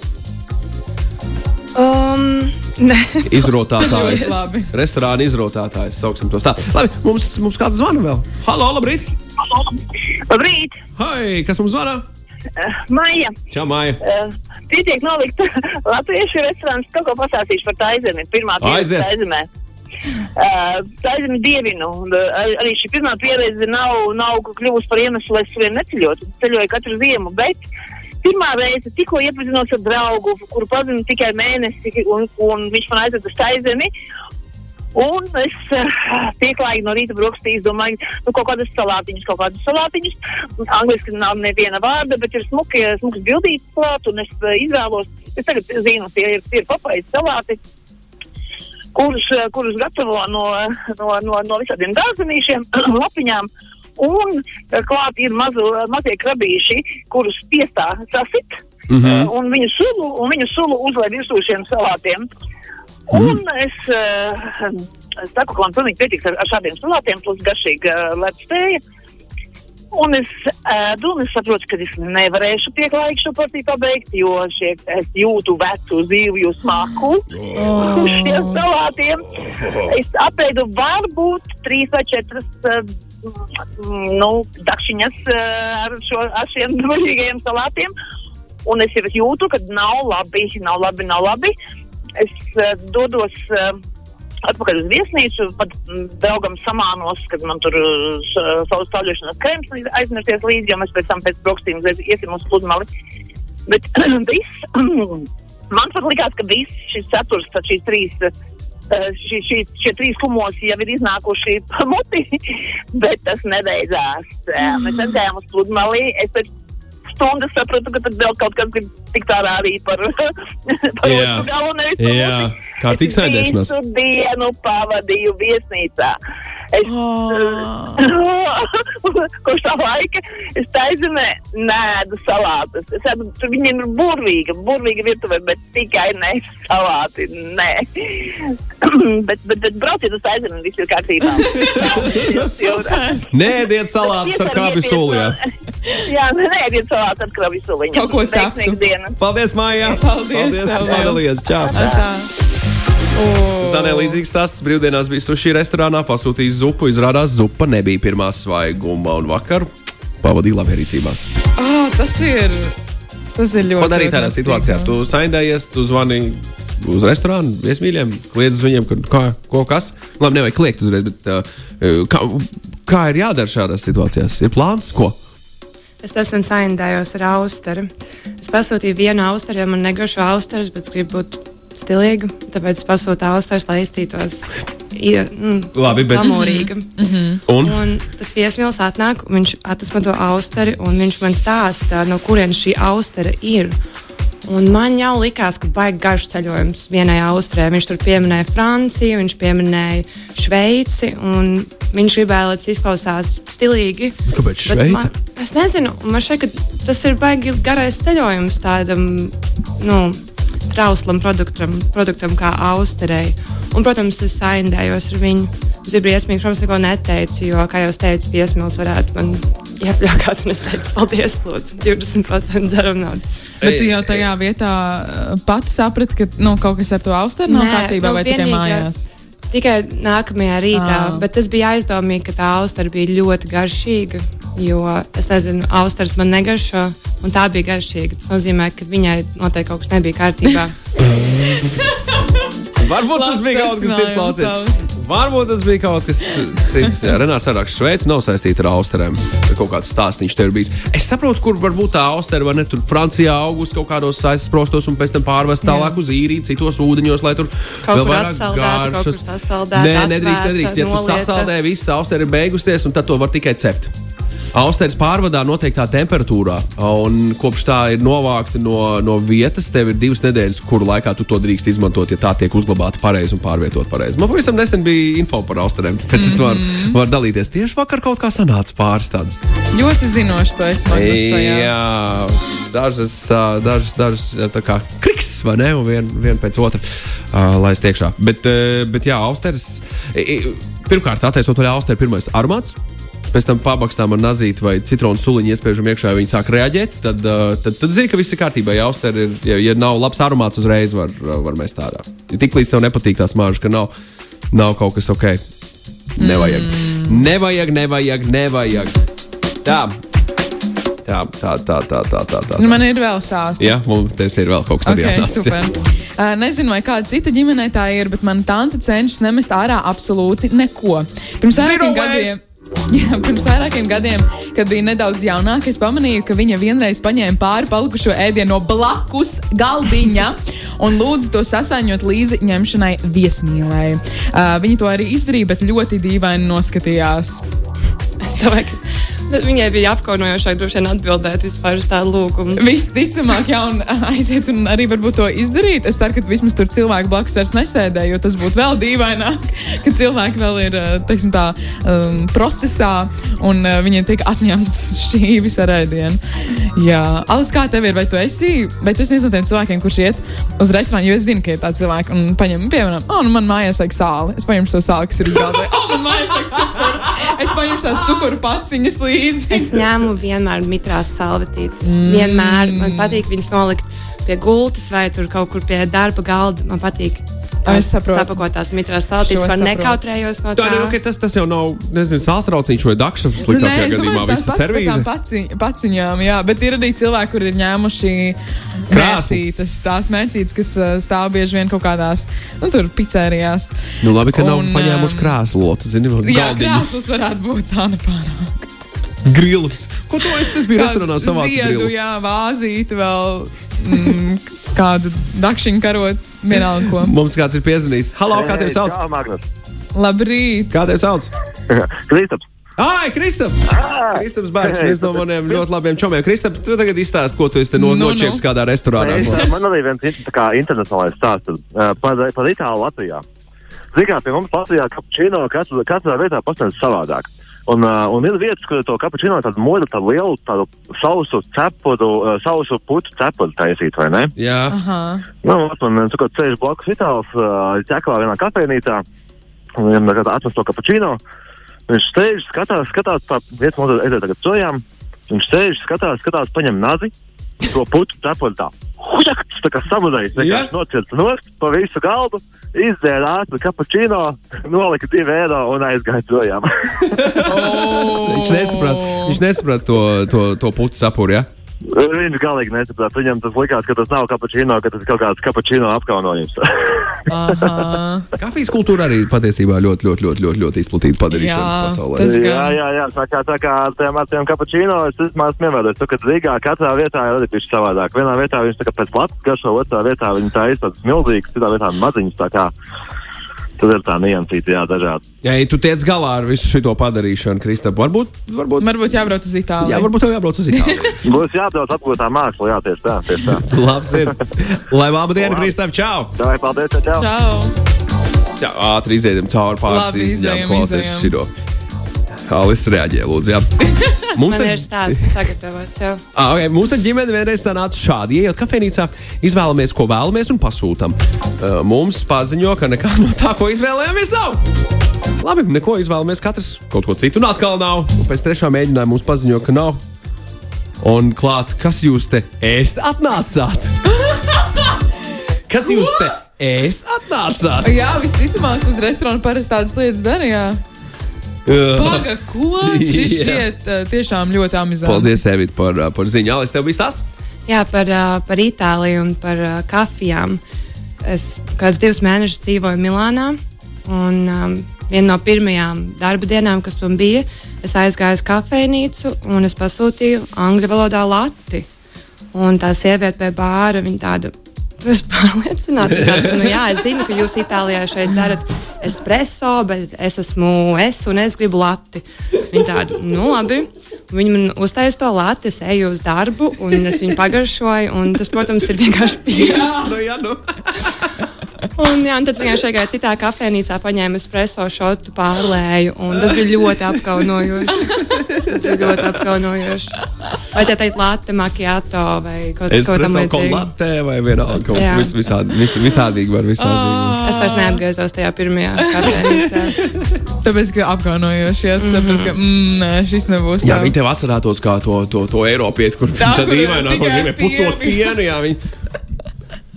Um, nē, izrotātājs. Restorāna izrotātājs, sauksim to tā. Labi, mums, mums kāds zvana vēl. Halo, labrīt! Labrīt! Hei, kas mums zvana? Maija! Čau, Māja! Uh, Pietiek nolikt latviešu restorāns, kaut ko pastāstīšu par taizemi. Pirmā pieredze taizemē. Uh, taizemi dievinu. ar- Arī šī pirmā pieredze nav, nav kļuvusi par iemeslu, lai es vien neceļotu. Ceļoju katru ziemu, bet pirmā reize tikko iepazinos ar draugu, kuru pazinu tikai mēnesi, un, un viņš man aizveda uz taizemi. Un es uh, pieklājīgi no rīta brokastīs domāju, nu, kaut kādas salātiņas, kaut kādas salātiņas. Angliski nav neviena vārda, bet ir smuki, smuks bildītas klāt, un es uh, izvēlos, es tagad zinu, tie ir, tie ir papaiņas salāti, kurus, uh, kurus gatavo no, no, no, no visādiem dārzenīšiem, lapiņām. Un klāt ir mazu, mazie krabīši, kurus piestā sasit, mm -hmm. un viņu sulu, un viņu sulu uzliek virsū šiem salātiem. Un es, uh, es saku, ka man pilnīgi pietiks ar, ar šādiem salātiem, plus garšīga uh, lepstēja. Un es ēdu, un es saprotu, ka es nevarēšu pieklājīgi šo porciju pabeigt, jo šie, es jūtu vecu zivju smaku Oh. uz šiem salātiem. Es apēdu varbūt trīs vai četras mm, nu, dakšiņas ar, šo, ar šiem dvaļīgajiem salātiem. Un es jau jūtu, ka nav labi, nav labi, nav labi. Es uh, dodos uh, atpakaļ uz viesnīcu, pat mm, draugam samānos, kad man tur uh, savus stāvļošanas krēms aizmirsties līdzi, jo mēs pēc tam pēc brokstīm iesim uz pludmali. Bet viss, man pat likās, ka viss šis tad šīs trīs. Šī, šī, šie trīs kumosi jau ir iznākuši pa muti, bet tas nebeidzās. Mēs aizgājām uz pludmali. Es pēc stundas sapratu, ka tad vēl kaut kas grib tikt ārā arī par, par Jā. galu. Jā, kārtīgs Es sēdēšanās. Visu dienu pavadīju viesnīcā. Es, Kopš tā laika es taizemē nēdu salātus. Es ēdu, tur viņiem ir burvīga, burvīga virtuve, bet tikai ne salāti. Nē. bet, bet, bet brauciet uz taizemē, viss ir kārtībā. Nē, diet salātus ar kāpju sulu. jā. Nē, nē, salātus ar krāpju suliņu. Kaut ko ceptu. Veiksmīgu dienu. Paldies, Mājā! Paldies tev liels. Padalījies! Čau! Tā. Zanē līdzīgs stāsts brīvdienās bija sushi restorānā, pasūtīja zupu, izrādās zupa nebija pirmā svaiguma un vakar pavadīja labierīcībās. Ah, tas ir. Tas ir ļoti. Ko darīt tādā situācijā? Tu saindējies, tu zvani uz restorānu, viesmīļiem, kliedz uz viņiem, ka, kā, ko kas. Labi, nevajag kliegt uzreiz, bet uh, kā, kā ir jādara šādās situācijās? Ir plāns, ko? Es nesen saindējos ar austeru. Es pasūtīju vienu austeru, jo man negaršo austeres, bet es gribu būt stilīga. Tāpēc es pasūtīju austeres, lai iztītos. Ja, mm, Labi, bet- Amorīga. Un? Un tas viesmīlis atnāk, viņš to austeri, un viņš man stāsta, no kurienes šī austera ir. Un man jau likās, ka baigi garš ceļojums vienai austrē. Viņš tur pieminēja Franciju, viņš pieminēja Šveici, viņš gribēja, lai tas izklausās stilīgi. Kāpēc Šveice? Man, es nezinu, man ka tas ir baigi garais ceļojums tādam nu, trauslam produktam, produktam kā austerei. Un, protams, es saindējos ar viņu. Es biju briesmīgi, protams, neko neteicu, jo, kā jau teicu, piesmils varētu man iepļāvāt, un es teicu, paldies, lūdzu, 20% dzeram naudu. Bet tu jau tajā vietā uh, pati saprati, ka nu, kaut kas ar to austeru nav kārtībā, nu, vai tikai vienīgā- mājās? Tikai nākamajā rītā, Ah. bet tas bija aizdomīgi, ka tā austera bija ļoti garšīga. Jo es nezinu, austers man negaršo, un tā bija garšīga. Tas nozīmē, ka viņai noteikti kaut kas nebija kārtībā. Varbūt tas Labs bija kaut kas cits, klausies. Varbūt tas bija kaut kas cits. Jā, Renārs Sārāks, Šveice nav saistīta ar austerēm. Ir kaut kāds stāstīns tev ir bijis. Es saprotu, kur varbūt tā austera var ne tur Francijā augus kaut kādos saistas prostos un pēc tam pārvest tālāk uz īriju, citos ūdeņos, lai tur Kaut vēl vairāk garšas. Nē, nedrīkst, nedrīkst. Ja tu sasaldē, viss austera ir beigusies, un tad to var tikai cept. Austeris pārvadā noteiktā temperatūrā, un kopš tā ir novākta no, no vietas, tev ir divas nedēļas, kuru laikā tu to drīkst izmantot, ja tā tiek uzglabāta pareizi un pārvietot pareizi. Man pavisam nesen bija info par austeriem, pēc tam var, var dalīties. Tieši vakar kaut kā sanāca pāris tādas. Ļoti zinoši to esmu šajā. Jā, dažas, dažas, dažas tā kā kriks, vai ne? Un vien, vien pēc otra uh, laist iekšā. Bet, bet jā, austeris. Pirmkārt, attaisnot vaļā austeru, pirmais armāts. Pēc tam pabakstām ar nazīti vai citronu suliņu iespiežam iekšā, ja viņi sāk reaģēt. Tad, uh, tad, tad zini, ka viss ir kārtībā. Ja, auster ir, ja, ja nav labs aromāts, uzreiz var, var mest tādā. Ja tiklīdz tev nepatīk tā smāža, ka nav, nav kaut kas ok. Nevajag. Mm. Nevajag, nevajag, nevajag. Tā. Tā, tā, tā, tā, tā, tā. tā. Nu, Man ir vēl stāsts. Jā, mums te, te ir vēl kaut kas Okay, tāds. super. Uh, nezinu, vai kāda cita ģimenē tā ir, bet mana tante cenšas nemest ārā absolūti neko. Pirms vairākiem gadiem. Jā, pirms vairākiem gadiem, kad bija nedaudz jaunāka, es pamanīju, ka viņa vienreiz paņēma pāri palikušo ēdienu no blakus galdiņa un lūdza to sasaņot līdzi ņemšanai viesmīlē. Uh, viņa to arī izdarīja, bet ļoti dīvaini noskatījās. Es domāju, ka viņai bija apkaunojošāk droši vien atbildēt vispār uz tādu lūgumu. Visticamāk, jau aiziet un arī varbūt to izdarīt. Es ceru, ka vismaz tur cilvēki blakus vairs nesēdē, jo tas būtu vēl dīvaināk, ka cilvēki vēl ir eh, teiksim, tā, um, procesā un uh, viņiem tiek atņemts šķīvis ar ēdienu. Jā, Alis, kā tev ir? Vai tu esi, vai tu esi viens no tiem cilvēkiem, kurš iet uz restorānu, jo es zinu, ka ir tādi cilvēki un paņem, piemēram, oh, nu man mājās vajag sāli. Es paņemu to sāli, kas ir uz galda. Oh, man mājās vajag cukuru. Es paņemu tās cukuru paciņas līdzi. Es ņēmu vienmēr mitrās salvetītes. Mm. Vienmēr man patīk viņas nolikt pie gultas vai tur kaut kur pie darba galda. Man patīk. Es saprotu. Sapakotās mitrās salvetītes, Šo es man saprotu. nekautrējos no Tā tā. ir okay, tas, tas jau nav, nezinu, sālstrauciņš vai dakšs. Nu, Sliktākajā domāju, gadījumā tās visa servīze. tām Paci, paciņām, jā, bet ir arī cilvēki, kur ir ņēmuši Krāsni. mērcītas, tās mērcītas, kas uh, stāv bieži vien kaut kādās, nu, tur pizzērijās. Nu, labi, ka nav Un, paņēmuši um, krāslotu, zini, vēl Jā, galdiņus, krāslas varētu būt tā nepārāk. Grilus. Ko tu esi? Es biju restorānā savā ziedu, jā, vāzīti vēl. Mm, kādu dakšiņu karot, vienalga ko. Mums kāds ir piezvanījis. Halo, kā tevi sauc? Jā, Magnus. Labrīt! Kā tevi sauc? Kristaps. Ai, Kristap! Kristaps Bērns, viens no maniem ļoti labiem čomiem. Kristap, tu tagad izstāsti, ko tu esi te no, Nu, nu. noķēris kādā restorānā. Es, man arī viens kā internacionālais stāsts par, par Itāliju Latvijā. Zinām, pie mums Latvijā kapučīno katrā, vietā pasniedz savādāk. Un, uh, un ir vietas, kur to kapučīno tādu modu, tādu lielu, tādu sausu cepuru, uh, sausu putu cepuru taisīt, vai ne? Jā, Aha. Nu, man tur kaut ceļš blakus itāls, uh, ķekavā vienā kafejnīcā, un viņam tagad atnes to kapučīno. Viņš sēž, skatās, skatās, tā vieta mums ir tagad projām. Viņš sēž, skatās, skatās, paņem nazi, to putu cepuru tā. Huģakts, tā kā Jā. vienkārši nocirts nost pa visu galdu, izdzēra ātri kapučīno, nolika divi eiro un aizgāja projām. viņš nesaprata, viņš nesaprata to, to, to putu sapuri. Ja? Viņš galīgi nesaprata. Viņam tas likās, ka tas nav kapučīno, ka tas ir kaut kāds kapučīno apkaunojums. Kafijas kultūra arī patiesībā ļoti, ļoti, ļoti, ļoti, ļoti izplatīta padarīšana Jā, pasaulē. tas- jā, gan. jā, jā, tā kā, tā kā tiem, ar tiem kapučīno es esmu ievērojis, ka Rīgā katrā vietā ir arī pišķi savādāk. Vienā vietā viņš tā kā pēc lapas garšo, otrā vietā viņi tā tāds milzīgs, citā vietā maziņš. Tad ir tā niansīta, jā, dažādi. Ja tu tiec galā ar visu šo padarīšanu, Kristap, varbūt, varbūt, Varbūt jābrauc uz Itāliju. jā, varbūt tev jābrauc uz Itāliju. Būs jābrauc apgūt tā māksla, jā, tieši tā, tieši tā. Labs ir. Lai laba diena, Labi. Kristap, čau! Tā ir paldies, čau! Čau! Jā, ātri izējām cauri pāris izejam, klausies šito. Alis reaģē, lūdzu. Jā. Mums ir stāsts sagatavots jau. Ah, okay. Mums ar ģimeni vienreiz sanāca šādi. Iejot kafejnīcā, izvēlamies, ko vēlamies un pasūtām. Uh, mums paziņo, ka nekā no tā, ko izvēlējāmies, nav. Labi, neko izvēlamies, katrs kaut ko citu, un atkal nav. Un pēc trešā mēģinājuma mums paziņo, ka nav. Un klāt, kas jūs te ēst atnācāt? Kas jūs te ēst atnācāt? Jā, visticamāk, uz restorāna parasti tādas lietas darīja. Uh, Paga, ko? Šis šķiet uh, tiešām ļoti amizanti. Paldies, Evita, par, uh, par ziņu. Alis, tev bija stāsts? Jā, par, par Itāliju un par kafijām. Es kādus divus mēnešus dzīvoju Milānā. Un, um, viena no pirmajām darba dienām, kas man bija, es aizgāju uz kafejnīcu un es pasūtīju angļu valodā lati. Un tā sieviete pie bāra, viņa tāda. Es pārliecināts, ka tāds, nu, jā, es zinu, ka jūs Itālijā šeit dzerat espreso, bet es esmu es un es gribu lati. Viņa tāda, nu, labi. Viņa man uztaisīja to lati, es eju uz darbu, un es viņu pagaršoju. Tas, protams, ir vienkārši piens. Jā. Un, jā, un tad viņa šeit gāja citā kafejnīcā, paņēma espreso šotu, pārlēju. un Tas bija ļoti apkaunojoši. Tas bija ļoti apkaunojoši. Vai tā teikt, latte, makiato vai kaut Es ko esmu tamlīdzīgu? kaut latē vai vienalga. Kaut Jā. vis, visādi, vis, visādīgi var visādīgi. Es vairs neatgriezos tajā pirmajā kafejnīcā. Tāpēc, ka apkaunojoši, ja tu saproti, ka mm, nē, šis nebūs. Jā, tev. viņi tev atcerētos kā to, to, to Eiropieti, kur Tā, tā kur dīvainā, kur gribēja putot pienu. pienu. Jā, viņi...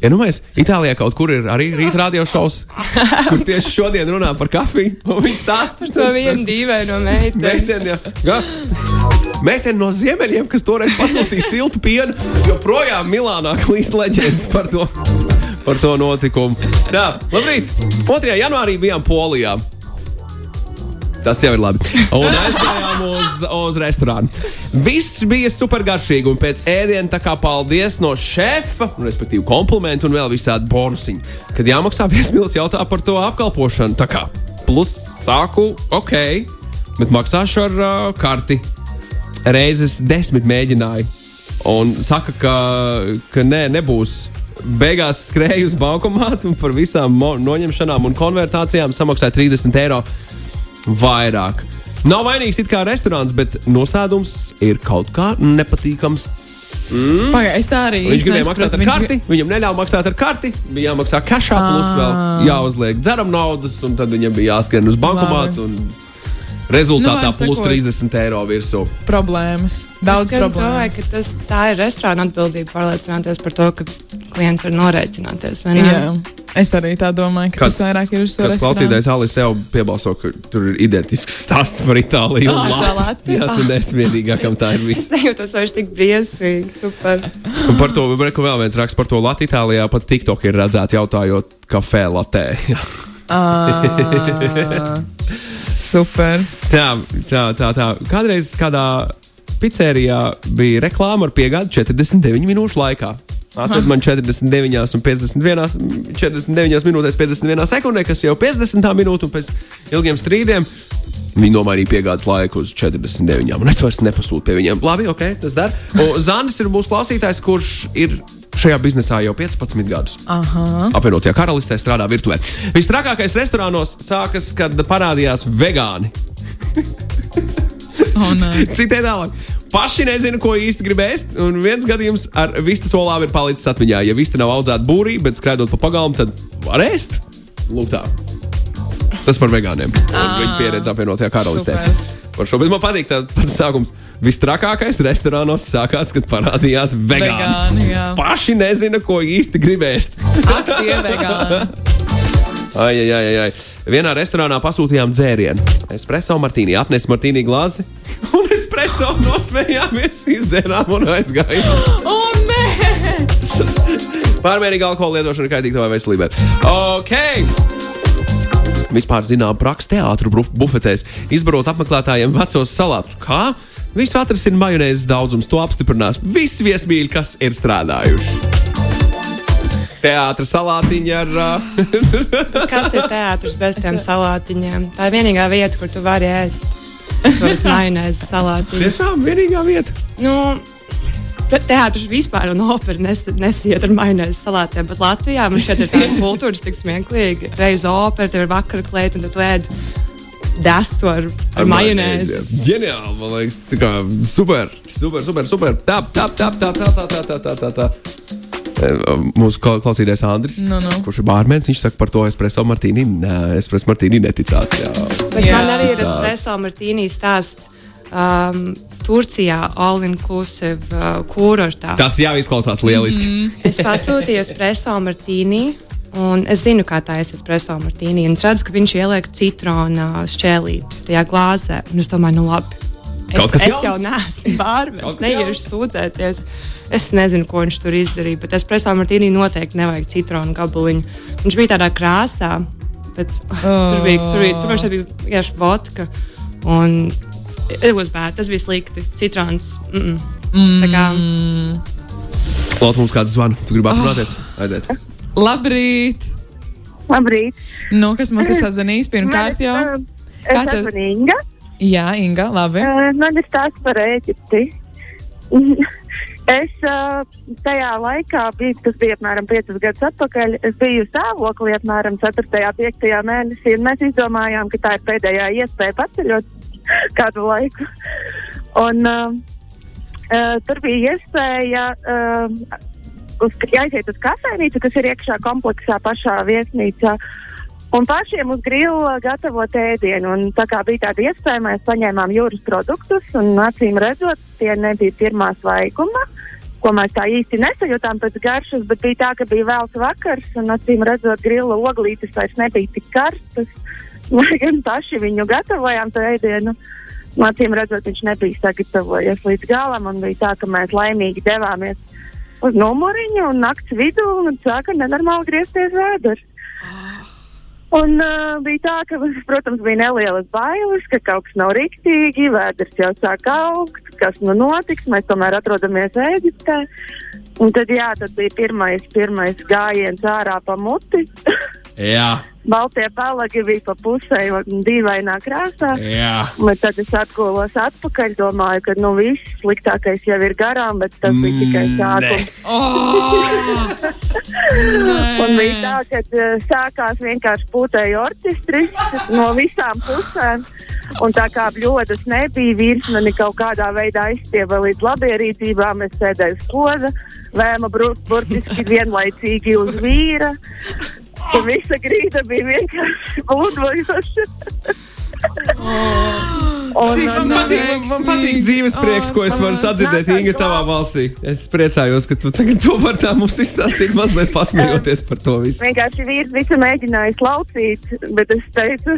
Ja nu Itālijā kaut kur ir arī rīta radio šovs, kur tieši šodien runā par kafiju, un viņi stāsta par To vienu dīvaino meiteni. Meitene, jā. Ga? Meitene no ziemeļiem, kas toreiz pasūtīja siltu pienu, joprojām Milānā klīst leģendas par to, par to notikumu. Jā, labrīt! 2. janvārī bijām Polijā. Tas jau ir labi. Un aizgājām uz, uz restorānu. Viss bija super garšīgi. Un pēc ēdiena, tā kā paldies no šefa, respektīvi, komplimentu un vēl visādi bonusiņi. Kad jāmaksā viesmīlis, jautā par to apkalpošanu. Tā kā plus sāku, ok, bet maksāšu ar uh, karti. Reizes desmit mēģināju. Un saka, ka, ka nē, nebūs. Beigās skrēju uz bankomātu un par visām noņemšanām un konvertācijām samaksāju 30 eiro vairāk. Nav vainīgs it kā restorāns, bet nosēdums ir kaut kā nepatīkams. Pagaid, es tā arī Viņš gribēja maksāt ar Viņš karti, viņam neļāva maksāt ar karti. Bija jāmaksā kašā, plus vēl jāuzliek dzeram naudas, un tad viņam bija jāskrien uz bankomātu. un Rezultātā Nu, plus sakot- 30 eiro virsū. Problēmas. Daudz problēmu. ka tas, tā ir restorāna atbildība pārliecināties par to, ka klienti var norēķināties. es arī tā domāju, ka tas vairāk ir uz to kāds klausītājs Alis tev piebalso, ka tur ir identisks stāsts par Itāliju. un Ah, tā Latviju. Latvija. Jā, tu nesi vienīgā, kam tā ir viss. Es nejūtos vairs tik briesmīgi. Super. Un par to reku vēl viens raksts par to Latviju. Itālijā pat TikTok ir redzēts jautājot kafē latē. Ah, Super. tā, tā, tā, tā. Kādreiz kādā pizzerijā bija reklāma ar piegādi 49 minūšu laikā. Atved man 49, un 51, 49 minūtēs, 51 sekundē, kas jau 50 minūtes, un pēc ilgiem strīdiem viņi nomainīja piegādes laiku uz 49. Un es vairs nepasūtu pie viņiem. Labi, ok, tas der. Zandis ir mūsu klausītājs, kurš ir šajā biznesā jau 15 gadus. Aha. Apvienotajā karalistē strādā virtuvē. Visstrakākais restorānos sākas, kad parādījās vegāni. Oh. Citē tālāk. Paši nezina, ko īsti grib ēst. Un viens gadījums ar vistas olām ir palicis atmiņā. Ja vista nav audzēta būrī, bet skraidot pa pagalmu, tad var ēst. Lūk, tā. Tas par vegāniem. Un Viņa pieredze apvienotajā karalistē. super. Par šo, bet man patīk tāds pats sākums. Vistrakākais restorānos sākās, kad parādījās vegāni. Vegāni, jā. Paši nezina, ko īsti gribēs. Tie vegāni. Ai, ai, ai, ai. Vienā restorānā pasūtījām dzērienu. Espreso martīnī, atnesa martīnī glāzi. Un espreso nosmējāmies, izdzērām un aizgājām. O, nē! Pārmērīga alkohola lietošana kaitīga tavai veselībai. Ok! Vispār zinām, praksa teātru buf- bufetēs izbarot apmeklētājiem vecos salātus. Kā? Visu atrasina majonēzes daudzums, to apstiprinās visi viesmīļi, kas ir strādājuši. Teātris salātiņa ar Kas ir teātris bez tiem salātiņiem? Tā ir vienīgā vieta, kur tu vari ēst tos majonēzes salātiņus. tiešām vienīgā vieta. Nu, Teātris vispār un opera nes, nesiet ar majonēzes salātiem, bet Latvijā man šeit ir tāda kultūra, tas tik smieklīgi. Reiz opera, tev ir vakara klēta, un tu ēd desu ar, ar, ar majonēzi. Ģeniāli, man liekas, tā kā super, super, super, super. Tā, tā, tā, tā, tā, tā, tā, tā, tā, tā, tā. Mūsu kla- klausītājs Andris, Nu, nu. kurš ir bārmenis, viņš saka par to espreso martīni. Nē, espreso martīni neticās. Jā. Bet Jā. man arī ir espreso martīnī stāsts. Um, Turcijā all-inclusive uh, kurortā. Tas jau izklausās lieliski. Mm -hmm. Es pasūtīju espreso martīnī. Un es zinu, kā tā ir espreso martīnī. un Es redzu, ka viņš ieliek citronu šķēlīti tajā glāzē. Un es domāju, nu labi. Es, es jauns. jau neesmu bārmenis, neiešu sūdzēties. Es nezinu, ko viņš tur izdarīja. Bet espreso martīnī noteikti nevajag citronu gabaliņu. Viņš bija tādā krāsā, bet oh. tur bija, tur bija, tur bija vienkārši vodka. Un it was bad, tas bija slikti. Citrons. Mm -mm. Mm. Tā kā Lūdzu, mums kāds zvana. Tu gribi aprunāties? Aiziet. Labrīt! Labrīt! Nu, kas mums ir sazvanījis pirmkārt jau? Uh, Kā tev- Inga. Jā, Inga, labi. Uh, Man ir stāsts par Ēģipti. Es uh, tajā laikā, biju, tas bija apmēram 5 gadus atpakaļ, es biju stāvoklī apmēram 4. un 5. mēnesī, un mēs izdomājām, ka tā ir pēdējā iespēja paceļot kādu laiku. Un, uh, uh, tur bija iespēja uh, uz, aiziet uz kafejnīcu, kas ir iekšā kompleksā pašā viesnīcā. Un pašiem uz grila gatavot ēdienu. Un tā kā bija tāda iespēja, mēs paņēmām jūras produktus, un acīm redzot, tie nebija pirmā svaiguma, ko mēs tā īsti nesajūtām pēc garšas, bet bija tā, ka bija vēls vakars, un acīm redzot, grila oglītes vairs nebija tik karstas. Lai gan paši viņu gatavojām, to ēdienu. Un Acīm redzot, viņš nebija sagatavojies līdz galam, bija tā, ka mēs laimīgi devāmies uz numuriņu un nakts vidū, un sāka nenormāli griezties vēders. Un uh, bija tā, ka, protams, bija nelielas bailes, ka kaut kas nav rīktīgi, vēders jau sāk augt, kas nu notiks. Mēs tomēr atrodamies Eģiptē. Un tad, jā, tad bija pirmais, pirmais gājiens ārā pa muti. Jā, Baltie palagi bija pa pusē, dīvainā krāsā. jā. Bet tad es atgulos atpakaļ, domāju, ka nu, viss sliktākais jau ir garām, bet tas bija tikai Mm, sākums. Oh! Un bija tā, ka uh, sākās vienkārši pūtēji orķestris no visām pusēm. Un tā kā bļodas nebija, virsmeni kaut kādā veidā aizstieva līdz labierīcībām, es sēdēju uz poza, vēma burtiski vienlaicīgi uz vīra. Un visa grīda bija vienkārši būdvojoša. Un, Cik man patīk, man, man patīk dzīves prieks, ko es varu sadzirdēt Inga tavā balsī. Es priecājos, ka tu tagad to vari tā mums izstāstīt, mazliet pasmējoties par to visu. Vienkārši vīrs visu mēģināja slaucīt, bet es teicu,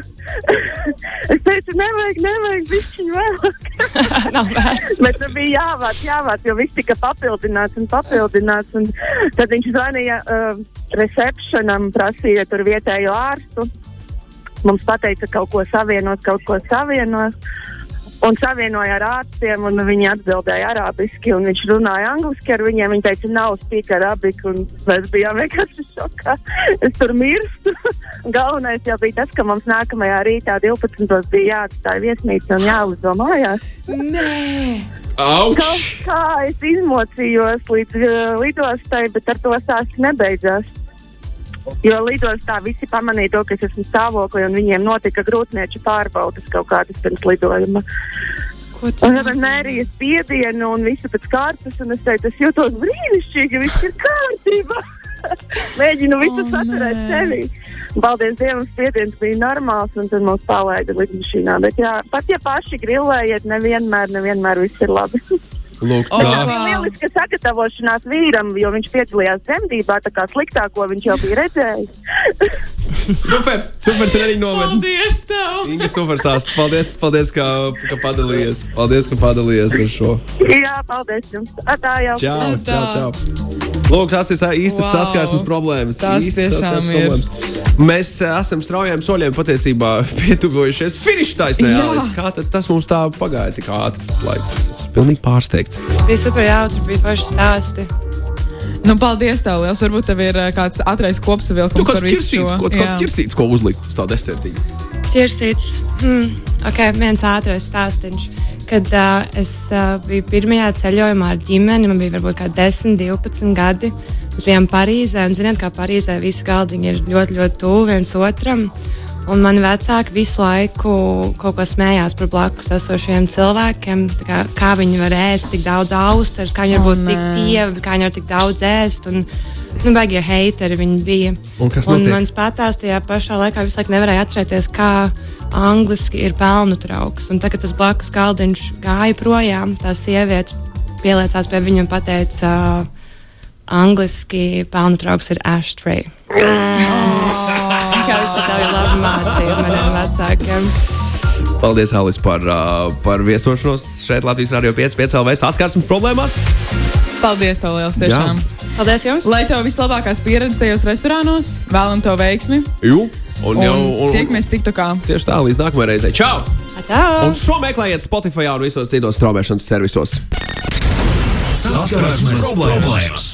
es teicu, nevajag, nevajag, višķiņ vēlāk. nav vērts. bet tas bija jāvāc, jāvāc, jo viss tika papildināts un papildināts. Un tad viņš zvanīja uh, recepcionam, prasīja tur vietējo ārstu. Mums pateica kaut ko savienot, kaut ko savienot. un savienoja ar ārstiem, un viņi atbildēja arābiski, un viņš runāja angliski ar viņiem. Viņi teica, nav spīka arabiski, un mēs bijām vienkārši šokā. Es tur mirstu. Galvenais jau bija tas, ka mums nākamajā rītā 12. bija jāatstāj viesnīca un jāuzdo mājās. Nē! Kaut Auč! kā es izmocījos līdz uh, lidostai, bet ar to stāsts nebeidzās. Jo lidostā visi pamanīja to, ka es esmu stāvoklī, un viņiem notika grūtnieču pārbaudas kaut kādas pirms lidojuma. Un nozīmē? mērīja spiedienu un visu pēc kārtas, un es teicu, es jūtos brīnišķīgi, viss ir kārtībā. Mēģinu visu O, saturēt sevi. Paldies Dievam, spiediens bija normāls, un tad mūs palaida lidmašīnā. Bet jā, pat ja paši grilējiet, nevienmēr, nevienmēr viss ir labi. Lūk, tā. Bija lieliska sagatavošanās vīram, jo viņš piedalījās dzemdībā, tā kā sliktāko viņš jau bija redzējis. Super, super treniņu nometni. Paldies tev! Inga, super stāsts. Paldies, paldies ka, ka padalījies. Paldies, ka padalījies ar šo. Jā, paldies jums. Tā jau Čau, Tā. čau, čau. Lūk, tas ir īstas Wow. saskarsmes problēmas. Tas tiešām ir. problēmas. Mēs eh, esam straujiem soļiem patiesībā pietuvojušies finiša taisnē. Kā tad tas mums tā pagāja tik ātri? tas laiks? Es esmu pilnīgi pārsteigts. Bija super jautri, bija forši stāsti. Nu, paldies tev, Liels. Varbūt tev ir uh, kāds atrais kopsavilkums kāds par visu ķirsīts, šo. ko, Jā. kāds ķirsīts, ko uzlikt uz tā desertiņa? Ķirsīts. Hmm. Ok, viens ātrais stāstīns. Kad uh, es uh, biju pirmajā ceļojumā ar ģimeni, man bija varbūt kaut kādi 10, 12 gadi. Mēs bijām Parīzē, un zināt, kā Parīzē visi galdiņi ir ļoti, ļoti tuvu viens otram. Un mani vecāki visu laiku kaut ko smējās par blakus esošiem cilvēkiem. tā Kā, kā viņi var ēst tik daudz austeres, kā viņi var būt tik nē. dievi, kā viņi var tik daudz ēst. Un, nu, baigie heiteri viņi bija. Un kas un notiek? mans patās tajā pašā laikā visu laiku nevarēja atcerēties, kā angliski ir pelnu trauks. Un tagad tas blakus galdiņš gāja projām. Tā sieviete pieliecās pie viņa un teica, uh, angliski pelnu trauks ir ashtray. Kā viņš tā ir labi mācīja maniem vecākiem. Paldies, Alis, par, par viesošanos šeit Latvijas Rādio 5, 5 LV saskarsmes problēmās. Paldies tev, Liels. Tiešām. Paldies jums! Lai tev vislabākās pieredzes tajos restorānos, vēlam tev veiksmi. Jū, un, Un, jau, un tiekamies tiktu kā. tieši tā, līdz nākamajai reizei. Čau! Atā! Un šo meklējiet Spotify un visos citos straumēšanas servisos. Saskarsmes problēmas!